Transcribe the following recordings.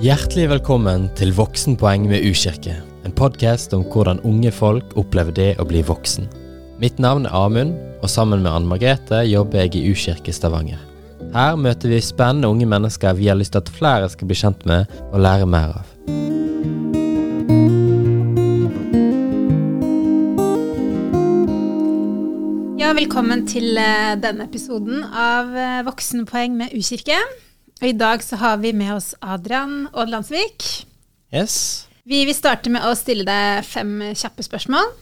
Hjertelig velkommen til Voksenpoeng med U-kirke. En podkast om hvordan unge folk opplever det å bli voksen. Mitt navn er Amund, og sammen med Anne Margrethe jobber jeg i U-kirke Stavanger. Her møter vi spennende unge mennesker vi har lyst til at flere skal bli kjent med og lære mer av. Ja, velkommen til eh, denne episoden av eh, Voksenpoeng med U-kirke. Og I dag så har vi med oss Adrian Odlandsvik. Yes. Vi vil starte med å stille deg fem kjappe spørsmål.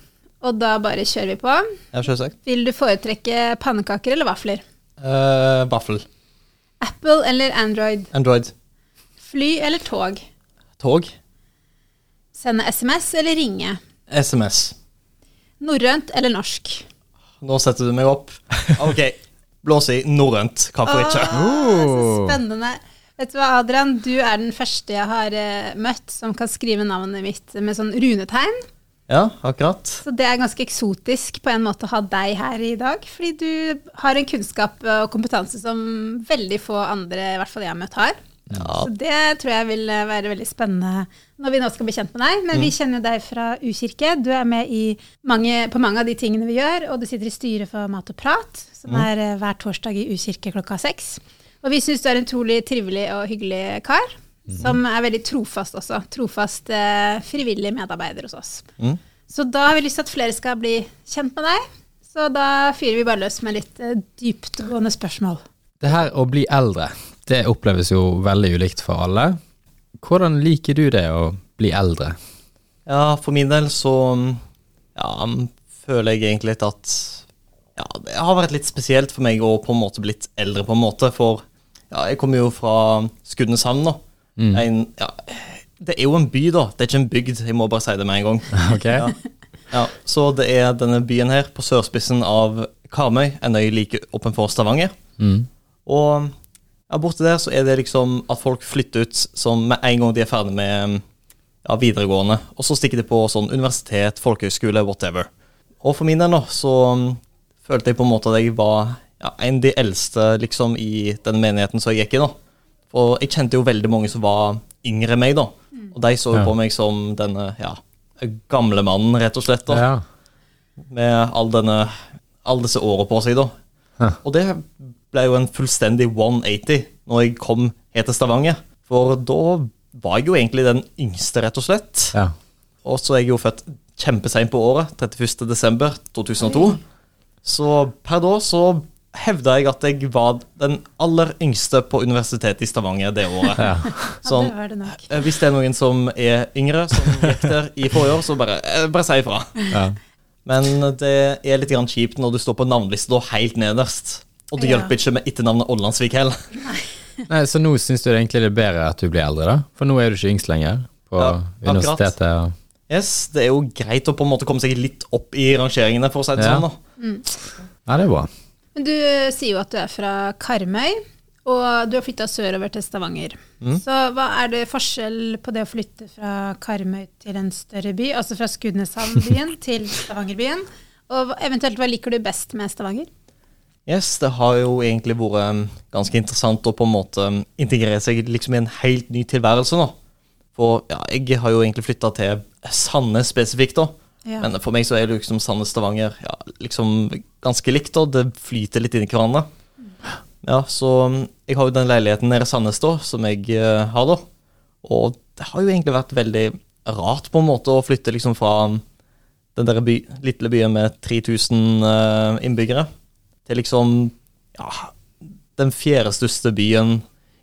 Og da bare kjører vi på. Ja, selvsagt. Vil du foretrekke pannekaker eller vafler? Uh, vaffel. Apple eller Android? Android. Fly eller tog? Tog. Sende SMS eller ringe? SMS. Norrønt eller norsk? Nå setter du meg opp. Ok. Blås i norrønt. Hvorfor ikke? Åh, så spennende. Vet du hva, Adrian? Du er den første jeg har eh, møtt som kan skrive navnet mitt med sånn runetegn. Ja, akkurat. Så det er ganske eksotisk på en måte å ha deg her i dag, fordi du har en kunnskap og kompetanse som veldig få andre, i hvert fall jeg har møtt, har. Ja. Så det tror jeg vil eh, være veldig spennende når vi nå skal bli kjent med deg. Men Mm. vi kjenner deg fra U-kirke. Du er med i mange, på mange av de tingene vi gjør, og du sitter i styret for Mat og prat, som Mm. er eh, hver torsdag i U-kirke klokka seks. Og vi syns du er en utrolig trivelig og hyggelig kar, Mm. som er veldig trofast også. Trofast eh, frivillig medarbeider hos oss. Mm. Så da har vi lyst til at flere skal bli kjent med deg. Så da fyrer vi bare løs med litt eh, dyptgående spørsmål. Det her å bli eldre, det oppleves jo veldig ulikt for alle. Hvordan liker du det å bli eldre? Ja, for min del så ja, føler jeg egentlig litt at ja, det har vært litt spesielt for meg å på en måte blitt eldre, på en måte. For ja, jeg kommer jo fra Skudeneshavn nå. En, ja, det er jo en by, da. Det er ikke en bygd. Jeg må bare si det med en gang. Ok? Ja. Ja, så det er denne byen her, på sørspissen av Karmøy, en øy like oppenfor Stavanger. Mm. Og ja, borte der så er det liksom at folk flytter ut som med en gang de er ferdig med ja, videregående. Og så stikker de på sånn universitet, folkehøyskole, whatever. Og for min del nå, så um, følte jeg på en måte at jeg var ja, en av de eldste liksom i den menigheten som jeg gikk i. da. For jeg kjente jo veldig mange som var yngre enn meg, da. Og de så jo Ja. på meg som denne ja, gamle mannen, rett og slett. da Ja. med all denne, alle disse årene på seg, da. Ja. Og det ble jo en fullstendig 180 når jeg kom helt til Stavanger. For da var jeg jo egentlig den yngste, rett og slett. ja. Og så er jeg jo født kjempeseint på året, 31. desember 2002. Så per da så hevda jeg at jeg var den aller yngste på universitetet i Stavanger det året. ja. Sånn, Ja, det var det eh, hvis det er noen som er yngre, som gikk der i forrige år, så bare, eh, bare si ifra. ja. Men det er litt grann kjipt når du står på navnelista helt nederst. Og det Ja. hjelper ikke med etternavnet Ollandsvik heller. Nei, så nå syns du det egentlig er bedre at du blir eldre, da? For nå er du ikke yngst lenger på Ja, universitetet. Og... Yes, Det er jo greit å på en måte komme seg litt opp i rangeringene, for å si det Ja. sånn. da. Ja, det er bra. Men du eh, sier jo at du er fra Karmøy, og du har flytta sørover til Stavanger. Så hva er det forskjell på det å flytte fra Karmøy til en større by, altså fra Skudeneshavnbyen til Stavangerbyen? Og eventuelt hva liker du best med Stavanger? Yes, Det har jo egentlig vært um, ganske interessant å på en måte um, integrere seg liksom i en helt ny tilværelse. nå. For ja, jeg har jo egentlig flytta til Sandnes spesifikt, da. Ja. Men for meg så er det liksom Sandnes-Stavanger ja, liksom ganske likt, da. Det flyter litt inn i hverandre. Ja, så um, jeg har jo den leiligheten nede i Sandnes da, som jeg eh, har, da. Og det har jo egentlig vært veldig rart på en måte å flytte liksom fra den der by, lille byen med 3000 uh, innbyggere til liksom ja, den fjerde største byen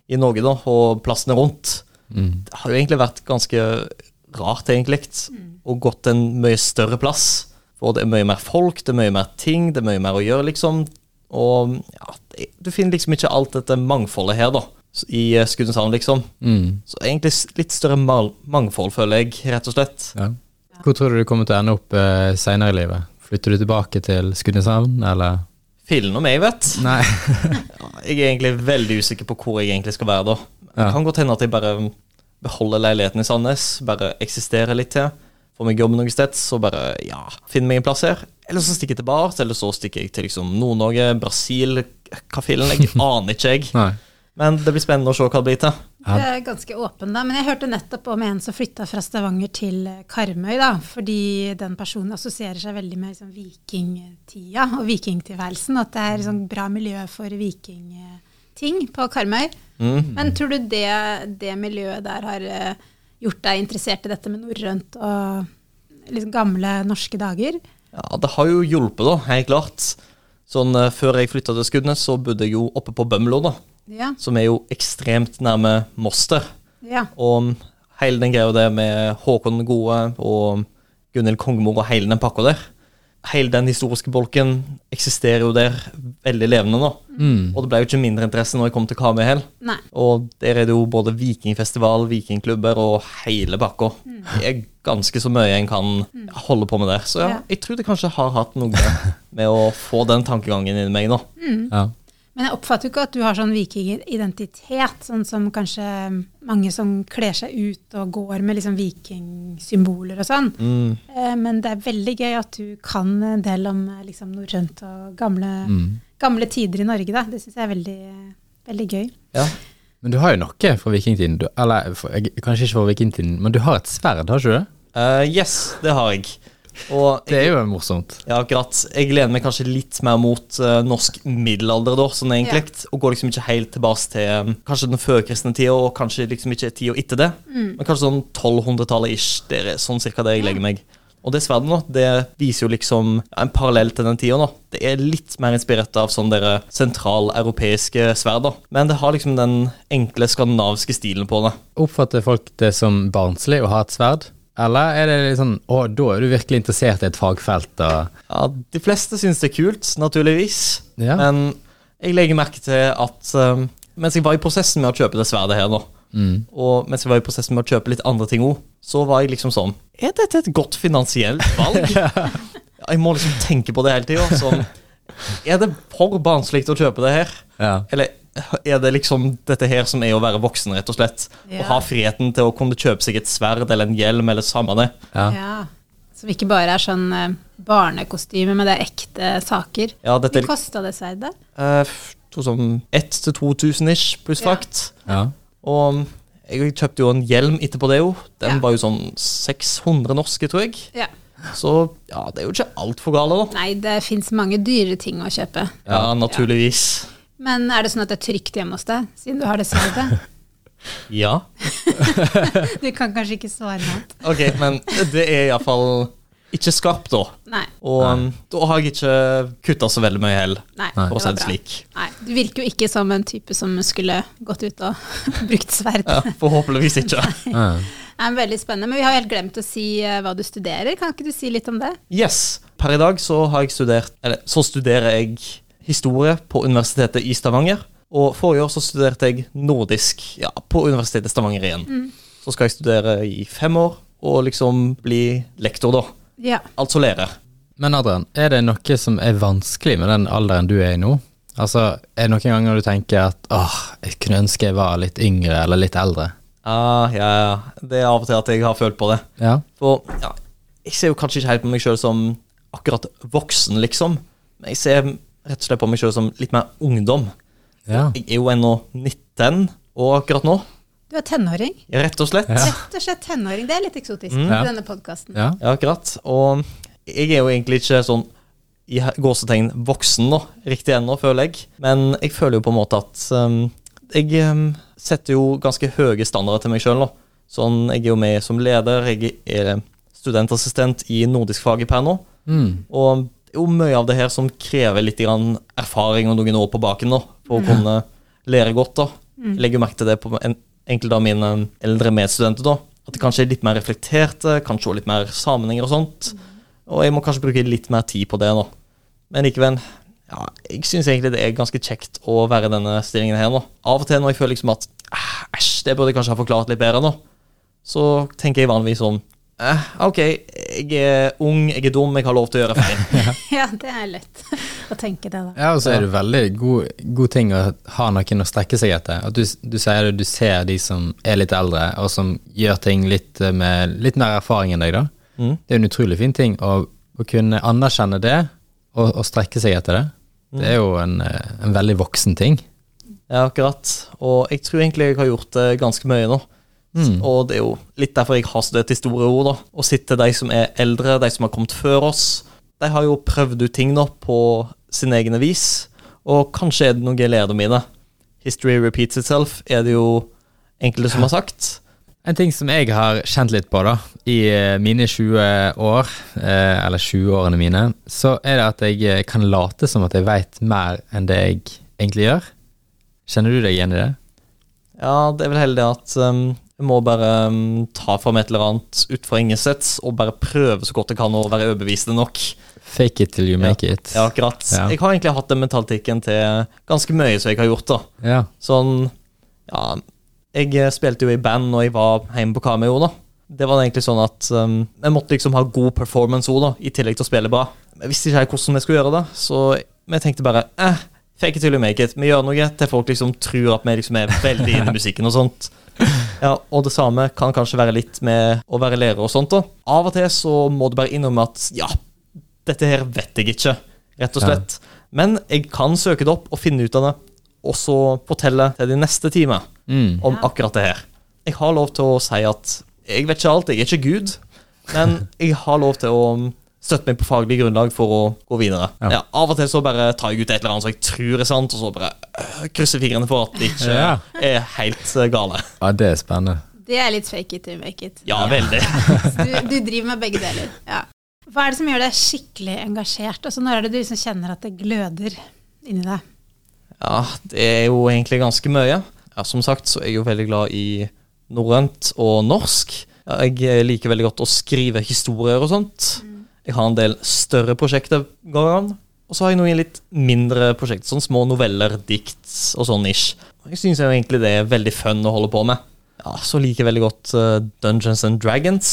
i Norge, da, og plassene rundt. Mm. Det har jo egentlig vært ganske rart, egentlig, og gått til en mye større plass. For det er mye mer folk, det er mye mer ting, det er mye mer å gjøre, liksom. Og ja, det, du finner liksom ikke alt dette mangfoldet her, da, i eh, Skudeneshavn, liksom. Mm. Så egentlig litt større mangfold, føler jeg, rett og slett. Ja. Hvor tror du du kommer til å ende opp eh, seinere i livet? Flytter du tilbake til Skudeneshavn, eller? Fillen om jeg vet. Nei. Jeg er egentlig veldig usikker på hvor jeg egentlig skal være da. Det Ja. kan godt hende at jeg bare beholder leiligheten i Sandnes, bare eksisterer litt til. Får meg jobb noe sted, så bare ja, finner meg en plass her. Eller så stikker jeg til Bart, eller så stikker jeg til liksom Nord-Norge, Brasil, hva fillen, jeg aner ikke jeg. Nei. Men det blir spennende å se hva det blir til. Du er ganske åpen, da. Men jeg hørte nettopp om en som flytta fra Stavanger til Karmøy, da. Fordi den personen assosierer seg veldig med liksom, vikingtida og vikingtilværelsen. At det er sånn bra miljø for vikingting på Karmøy. Mm. Men tror du det, det miljøet der har eh, gjort deg interessert i dette med norrønt og liksom gamle norske dager? Ja, det har jo hjulpet, da, helt klart. Sånn, eh, Før jeg flytta til Skudenes, så bodde jeg jo oppe på Bømlo, da. Ja. Som er jo ekstremt nærme Moster. ja. Og hele den greia der med Håkon den gode og Gunhild Kongemor og hele den pakka der. Hele den historiske bolken eksisterer jo der veldig levende nå. Mm. Og det ble jo ikke mindre interesse når jeg kom til Karmøy Og der er det jo både vikingfestival, vikingklubber og hele pakka. Det er ganske så mye en kan holde på med der. Så ja, Ja. jeg tror det kanskje har hatt noe med å få den tankegangen i meg nå. Ja. Men jeg oppfatter jo ikke at du har sånn vikingidentitet, sånn som kanskje mange som kler seg ut og går med liksom vikingsymboler og sånn. Mm. Eh, Men det er veldig gøy at du kan en del om eh, liksom norrønt og gamle, Mm. gamle tider i Norge, da. Det syns jeg er veldig, veldig gøy. Ja. Men du har jo noe fra vikingtiden. Du, eller for, kanskje ikke fra vikingtiden, men du har et sverd, har ikke du det? Eh, yes, det har jeg. Og Det er jo morsomt. Ja, akkurat. Jeg lener meg kanskje litt mer mot uh, norsk middelalder, da, sånn egentlig. Og går liksom ikke helt tilbake til um, kanskje den førkristne tida, og kanskje liksom ikke tida etter det. Men kanskje sånn 1200-tallet ish. Det er sånn cirka det jeg legger meg. Og det sverdet nå, det viser jo liksom ja, en parallell til den tida nå. Det er litt mer inspirert av sånn dere sentraleuropeiske sverd, da. Men det har liksom den enkle skandinaviske stilen på det. Oppfatter folk det som barnslig å ha et sverd? Eller er det litt sånn Å, da er du virkelig interessert i et fagfelt og Ja, de fleste syns det er kult, naturligvis. Ja. Men jeg legger merke til at um, mens jeg var i prosessen med å kjøpe det sverdet her nå, mm. og mens jeg var i prosessen med å kjøpe litt andre ting òg, så var jeg liksom sånn Er dette et godt finansielt valg? jeg må liksom tenke på det hele tida. Sånn Er det for barnslig å kjøpe det her? Ja. Eller er det liksom dette her som er å være voksen, rett og slett? Å ha friheten til å kunne kjøpe seg et sverd eller en hjelm eller samme det. ja. Ja. Som ikke bare er sånn eh, barnekostyme, men det er ekte saker. Ja, dette Hvor kosta det sverdet? to sånn 1000-2000 ish pluss Ja. frakt. ja. Og jeg kjøpte jo en hjelm etterpå det jo. Den Ja. var jo sånn 600 norske, tror jeg. Ja. Så ja, det er jo ikke altfor gale, da. Nei, det fins mange dyre ting å kjøpe. Ja, naturligvis. Men er det sånn at det er trygt hjemme hos deg, siden du har det selv? Ja. Du kan kanskje ikke svare noe annet. Ok, men det er iallfall ikke skarpt, da. Nei. Og Nei. da har jeg ikke kutta så veldig mye heller, Nei, for å si det bra. slik. Nei, Du virker jo ikke som en type som skulle gått ut og brukt sverd. Ja, forhåpentligvis ikke. Nei. Det er veldig spennende, Men vi har helt glemt å si eh, hva du studerer. Kan ikke du si litt om det? Yes. Per i dag så har jeg studert Eller så studerer jeg historie på Universitetet i Stavanger. Og forrige år så studerte jeg nordisk ja, på Universitetet i Stavanger igjen. Så skal jeg studere i fem år og liksom bli lektor, da. Ja. Altså lærer. Men Adrian, er det noe som er vanskelig med den alderen du er i nå? Altså, Er det noen ganger du tenker at åh, jeg kunne ønske jeg var litt yngre eller litt eldre? Ja, ja, ja. Det er av og til at jeg har følt på det. Ja. For ja, jeg ser jo kanskje ikke helt på meg sjøl som akkurat voksen, liksom. Men jeg ser rett og slett på meg sjøl som litt mer ungdom. ja. Jeg er jo ennå 19 og akkurat nå. Du er tenåring. Rett og slett. Ja. Rett og slett tenåring. Det er litt eksotisk Mm. i denne podkasten. ja. Ja, akkurat. Og jeg er jo egentlig ikke sånn i gåsetegn voksen nå, riktig ennå, føler jeg. Men jeg føler jo på en måte at um, jeg um, setter jo ganske høye standarder til meg sjøl nå. Sånn, jeg er jo med som leder, jeg er studentassistent i nordiskfaget per nå. Mm. Og det er jo mye av det her som krever litt grann erfaring og noen år på baken nå, for å kunne lære godt. da. Jeg legger jo merke til det på en, enkelte av mine eldre medstudenter. da, At de kanskje er litt mer reflekterte, kan se litt mer sammenhenger og sånt. Og jeg må kanskje bruke litt mer tid på det nå. Men likevel, ja, jeg syns egentlig det er ganske kjekt å være i denne stillingen her nå. Av og til når jeg føler liksom at "Ah, æsj, det burde jeg kanskje ha forklart litt bedre nå, så tenker jeg vanligvis sånn eh, OK, jeg er ung, jeg er dum, jeg har lov til å gjøre feil. Ja, det er lett å tenke det, da. Ja, og så er det veldig god, god ting å ha noen å strekke seg etter. At du, du sier det, du ser de som er litt eldre, og som gjør ting litt eh, med litt mer erfaring enn deg, da. Mm. Det er en utrolig fin ting å, å kunne anerkjenne det, og, og strekke seg etter det. Det er jo en, eh, en veldig voksen ting. Ja, akkurat. Og jeg tror egentlig jeg har gjort det ganske mye nå. Mm. Og det er jo litt derfor jeg har studert historieord, da. Å sitte de som er eldre, de som har kommet før oss. De har jo prøvd ut ting nå på sin egne vis, og kanskje er det noe jeg lærdom i det. History repeats itself, er det jo enkelte som har sagt. En ting som jeg har kjent litt på da, i eh, mine 20 år, eh, eller 20-årene mine, så er det at jeg eh, kan late som at jeg veit mer enn det jeg egentlig gjør. Kjenner du deg igjen i det? Ja, det er vel heller det at um, jeg må bare um, ta fram et eller annet ut fra ingensteds og bare prøve så godt jeg kan å være overbevisende nok. Fake it till you make it. Ja, akkurat. Ja. Jeg har egentlig hatt den mentaltikken til ganske mye som jeg har gjort, da. Ja. Sånn Ja, jeg eh, spilte jo i band når jeg var hjemme på Cameo, da. Det var egentlig sånn at um, jeg måtte liksom ha god performance òg, i tillegg til å spille bra. Jeg visste ikke hvordan vi skulle gjøre det, så vi tenkte bare eh, fake it till you make it. Vi gjør noe til folk liksom tror at vi liksom er veldig inne i musikken og sånt. Ja, Og det samme kan kanskje være litt med å være lærer og sånt. da. Av og til så må du bare innrømme at ja, dette her vet jeg ikke, rett og slett. Men jeg kan søke det opp og finne ut av det, og så fortelle til de neste time Mm. om Ja. akkurat det her. Jeg har lov til å si at jeg vet ikke alt, jeg er ikke Gud, men jeg har lov til å støtte meg på faglig grunnlag for å gå videre. Ja. Ja. av og til så bare tar jeg ut et eller annet som jeg tror er sant, og så bare øh, krysser fingrene for at det ikke Ja. er helt øh, gale. ja, det er spennende. Det er litt fake it to make it. Ja, veldig. Du, du driver med begge deler. Ja. Hva er det som gjør deg skikkelig engasjert? Altså, når er det du liksom kjenner at det gløder inni deg? Ja, det er jo egentlig ganske mye. Ja, som sagt så er jeg jo veldig glad i norrønt og norsk. Jeg liker veldig godt å skrive historier og sånt. Jeg har en del større prosjekter går an. Og så har jeg noen litt mindre prosjekter, sånn små noveller, dikt og sånn ish. Jeg syns egentlig det er veldig fun å holde på med. Ja, Så liker jeg veldig godt eh, Dungeons and Dragons.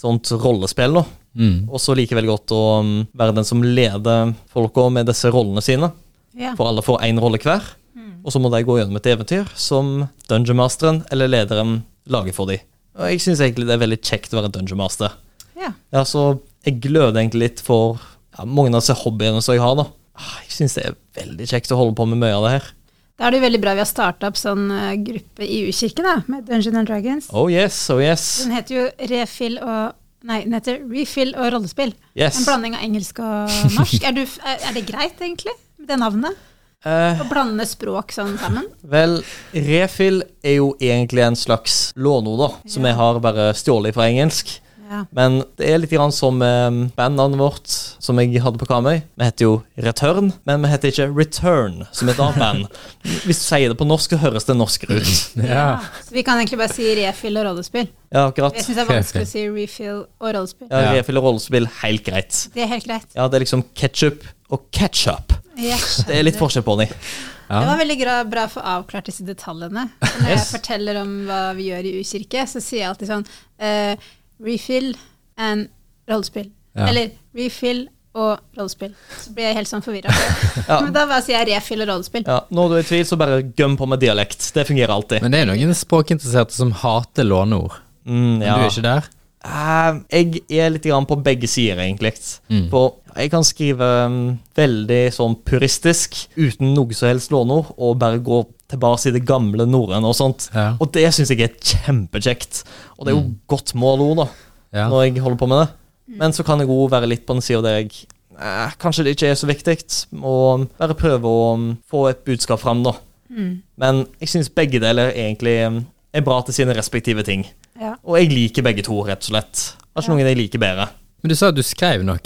Sånt rollespill, da. Mm. Og så liker jeg veldig godt å um, være den som leder folka med disse rollene sine. Yeah. For alle får én rolle hver. Og så må de gå gjennom et eventyr som dungeonmasteren eller lederen lager for dem. Og jeg syns egentlig det er veldig kjekt å være dungeonmaster. Yeah. Ja, så jeg gløder egentlig litt for ja, mange av disse hobbyene som jeg har, da. Ah, Jeg syns det er veldig kjekt å holde på med mye av det her. Da er det jo veldig bra vi har starta opp sånn eh, gruppe i U-kirke, da, med Dungeon and Dragons. Oh yes, oh yes. Den heter jo Refill og Nei, den heter Refill og rollespill. yes. En blanding av engelsk og norsk. Er, du, er, er det greit, egentlig, med det navnet? Uh, Å blande språk sånn sammen? vel, refill er jo egentlig en slags låneord, da, som jeg har bare stjålet fra engelsk. Ja. Men det er litt grann som eh, bandnavnet vårt, som jeg hadde på Kamøy. Vi heter jo Return, men vi heter ikke Return, som et annet band. Hvis du sier det på norsk, så høres det norskere ut. Ja. Så vi kan egentlig bare si refill og rollespill. Ja, akkurat. Jeg syns det er vanskelig å si refill og rollespill. Ja, Ja. Refill og rollespill, helt greit. Det er helt greit. Ja, det er liksom ketchup og ketchup. Det er litt forskjell på de. Det var veldig bra å få avklart disse detaljene. Når Når jeg forteller om hva vi gjør i U-kirke, så sier jeg alltid sånn eh, refill and rollespill. Ja. Eller refill og rollespill. Så blir jeg helt sånn forvirra. Ja. Men da bare sier jeg refill og rollespill. Ja, når du er i tvil, så bare gøm på med dialekt. Det fungerer alltid. Men det er noen språkinteresserte som hater låneord. Mm, Men du er ikke der? Uh, jeg er litt grann på begge sider, egentlig. Mm. For jeg kan skrive um, veldig sånn puristisk, uten noe som helst låneord, og bare gå tilbake i det gamle norrøne og sånt. Ja. Og det syns jeg er kjempekjekt. Og det er jo Mm. godt målord, da, Ja. når jeg holder på med det. Men så kan jeg òg være litt på den sida der jeg eh, Kanskje det ikke er så viktig, og bare prøve å mm, få et budskap fram, da. Mm. Men jeg syns begge deler egentlig mm, er bra til sine respektive ting. Ja. Og jeg liker begge to, rett og slett. Har ikke Ja. noen jeg liker bedre. Men du sa at du skrev noe.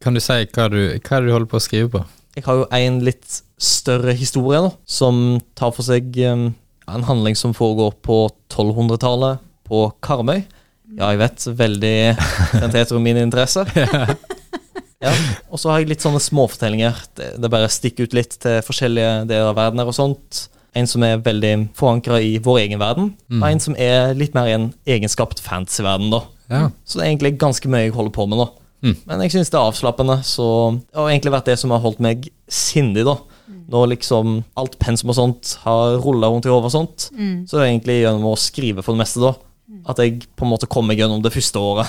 Kan du si hva du, hva du holder på å skrive på? Jeg har jo en litt større historie nå, som tar for seg um, en handling som foregår på 1200-tallet på Karmøy. Ja, jeg vet, veldig sentrert om min interesse. Ja, og så har jeg litt sånne småfortellinger. Det, det bare stikker ut litt til forskjellige deler av verden her og sånt. En som er veldig forankra i vår egen verden, Mm. og en som er litt mer i en egenskapt fantasy-verden, da. Ja. Så det er egentlig ganske mye jeg holder på med nå. Mm. Men jeg syns det er avslappende, så det har egentlig vært det som har holdt meg sindig, da. Når liksom alt pensum og sånt har rulla rundt i hodet og sånt, Mm. så er det egentlig gjennom å skrive for det meste, da, at jeg på en måte kom meg gjennom det første året.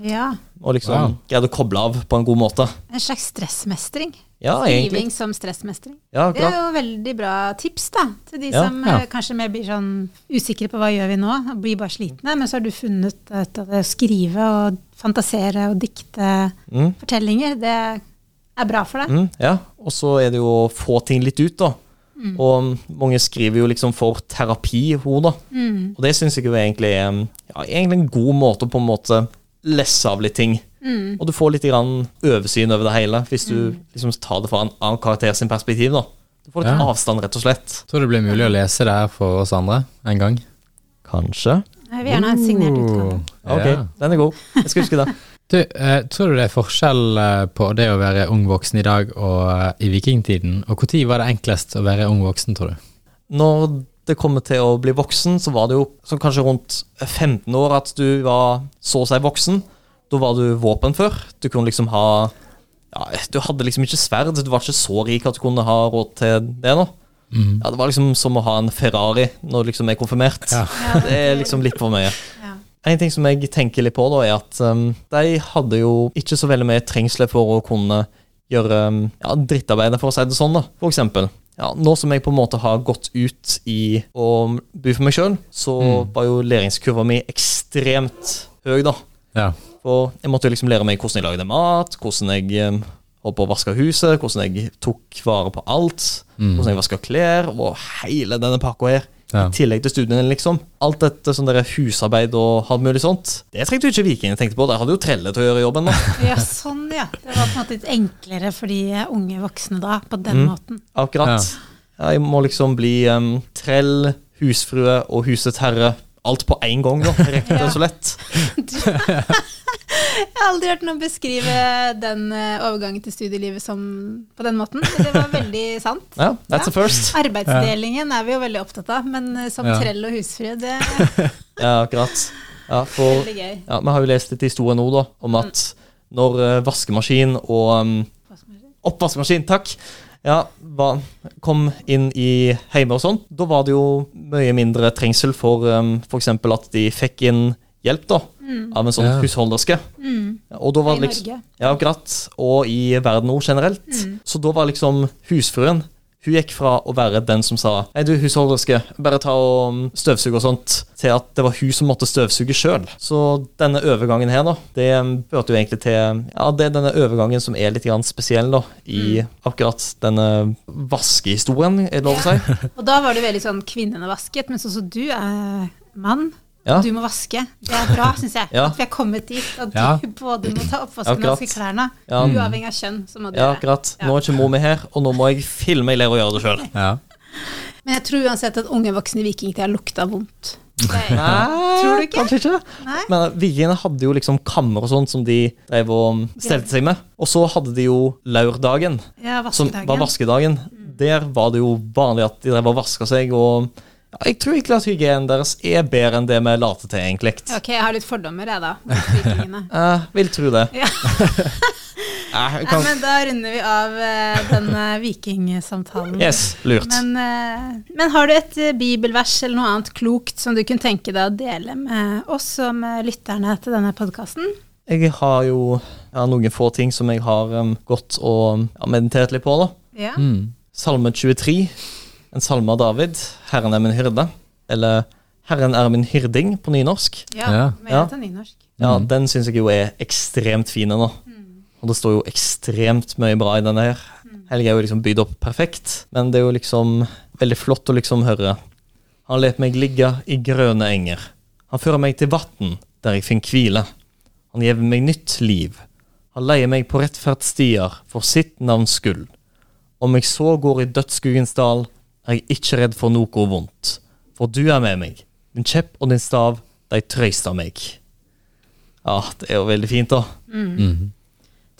Ja. Og liksom Wow. greide å koble av på en god måte. En slags stressmestring. Ja, egentlig. Skriving som stressmestring. Ja, Det er jo veldig bra tips da, til de Ja, som ja. eh, kanskje mer blir sånn usikre på hva gjør vi nå, og blir bare slitne. Men så har du funnet at å skrive og fantasere og dikte Mm. fortellinger, det er bra for deg. Mm, ja, og så er det jo å få ting litt ut, da. Mm. Og mange skriver jo liksom for terapi, hun, da. Mm. Og det syns jeg jo egentlig er ja, egentlig en god måte å på en måte lesse av litt ting. Mm. Og du får litt grann oversyn over det hele, hvis du liksom tar det fra en annen karakter sin perspektiv. da. Du får litt Ja. avstand, rett og slett. Tror det blir mulig å lese det her for oss andre en gang. Kanskje. Jeg vil gjerne ha en signert utgave. Ok, Ja. den er god. Jeg skal huske det. Du, eh, tror du det er forskjell eh, på det å være ung voksen i dag og eh, i vikingtiden? Og når var det enklest å være ung voksen, tror du? Når det kommer til å bli voksen, så var det jo kanskje rundt 15 år at du var så å si voksen. Da var du våpenfør. Du kunne liksom ha ja, Du hadde liksom ikke sverd. Du var ikke så rik at du kunne ha råd til det nå. Mm. Ja, Det var liksom som å ha en Ferrari når du liksom er konfirmert. Ja. Ja, Det er liksom litt for mye. Ja. En ting som jeg tenker litt på, da, er at um, de hadde jo ikke så veldig mye trengsler for å kunne gjøre um, ja, drittarbeidet, for å si det sånn. da. For eksempel, ja, nå som jeg på en måte har gått ut i å bo for meg sjøl, så Mm. var jo læringskurva mi ekstremt høy, da. Ja. For jeg måtte jo liksom lære meg hvordan jeg lagde mat, hvordan jeg um, holdt på å vaske huset, hvordan jeg tok vare på alt, Mm. hvordan jeg vaska klær, og hele denne pakka her. Ja. I tillegg til studiene, liksom. Alt dette sånn der husarbeid og alt mulig sånt. Det trengte jo ikke vikingene tenkte på. De hadde jo trelle til å gjøre jobben. da. ja, sånn ja. Det var på en måte litt enklere for de unge voksne da, på den Mm. måten. Akkurat. Ja, jeg må liksom bli um, trell, husfrue og husets herre. Alt på én gang, da. Rett og slett. Jeg har aldri hørt noen beskrive den eh, overgangen til studielivet som på den måten. Det var veldig sant. Ja, that's a first. Arbeidsdelingen er vi jo veldig opptatt av, men eh, som Ja. trell og husfrue, det Ja, akkurat. Ja, for ja, Vi har jo lest litt historie nå, da, om at når eh, vaskemaskin og um, Oppvaskmaskin, takk. Ja, var, kom inn i hjemme og sånn. Da var det jo mye mindre trengsel for um, f.eks. at de fikk inn hjelp da, av en sånn Ja. husholderske. Mm. Og da var I det liksom, Norge. ja, akkurat. Og i verden òg generelt. Mm. Så da var liksom husfruen Hun gikk fra å være den som sa Hei, du, husholderske, bare ta og um, støvsuge og sånt, til at det var hun som måtte støvsuge sjøl. Så denne overgangen her, da, det um, førte jo egentlig til Ja, det er denne overgangen som er litt grann spesiell, da, i Mm. akkurat denne vaskehistorien, er det lov å si. Og da var det veldig sånn kvinnene vasket, mens også du er mann. Ja. Du må vaske. Det er bra, syns jeg. Ja. At vi er kommet dit. At du Ja. både må ta oppvasken og vaske klærne. Ja. Uavhengig av kjønn, så må du Ja, akkurat. Ja. Nå er ikke mor mi her, og nå må jeg filme jeg lærer å gjøre det sjøl. Ja. Men jeg tror uansett at unge voksne i vikingtida lukta vondt. Nei, Tror du ikke? Kanskje ikke. Nei? Men vikingene hadde jo liksom kammer og sånt som de drev og stelte seg med. Og så hadde de jo laurdagen, Ja, som var vaskedagen. Der var det jo vanlig at de drev og vaska seg, og ja, jeg tror egentlig at hygienen deres er bedre enn det vi later til, egentlig. Ok, jeg har litt fordommer, jeg, da. uh, vil tro det. Ja. Eh, jeg Nei, men da runder vi av uh, den eh, vikingsamtalen. yes, lurt. Men, uh, men har du et eh, bibelvers eller noe annet klokt som du kunne tenke deg å dele med oss og med lytterne til denne podkasten? Jeg har jo ja, noen få ting som jeg har um, gått og ja, meditert litt på. da. Ja. Mm. Salme 23, en salme av David. 'Herren er min hyrde', eller 'Herren er min hyrding' på nynorsk. ja, Ja. Nynorsk. Ja, Mm. Den syns jeg jo er ekstremt fin nå. Og det står jo ekstremt mye bra i denne her. Helge er jo liksom bygd opp perfekt, men det er jo liksom veldig flott å liksom høre. Han let meg ligge i grønne enger. Han fører meg til vatn, der jeg finner hvile. Han gjev meg nytt liv. Han leier meg på rettferdsstier for sitt navns skyld. Om jeg så går i dødsskuggens dal, er jeg ikke redd for noe vondt. For du er med meg. Din kjepp og din stav, de trøyster meg. Ja, det er jo veldig fint, da. Mm.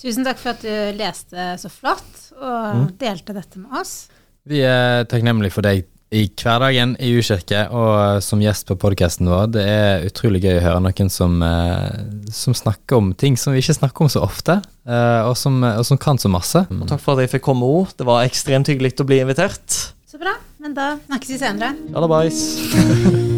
Tusen takk for at du leste så flott og delte dette med oss. Vi er takknemlige for deg i hverdagen i U-kirke og som gjest på podkasten vår. Det er utrolig gøy å høre noen som, eh, som snakker om ting som vi ikke snakker om så ofte, eh, og, som, og som kan så masse. Og takk for at jeg fikk komme òg. Det var ekstremt hyggelig å bli invitert. Bra. Men da snakkes vi senere. Boys.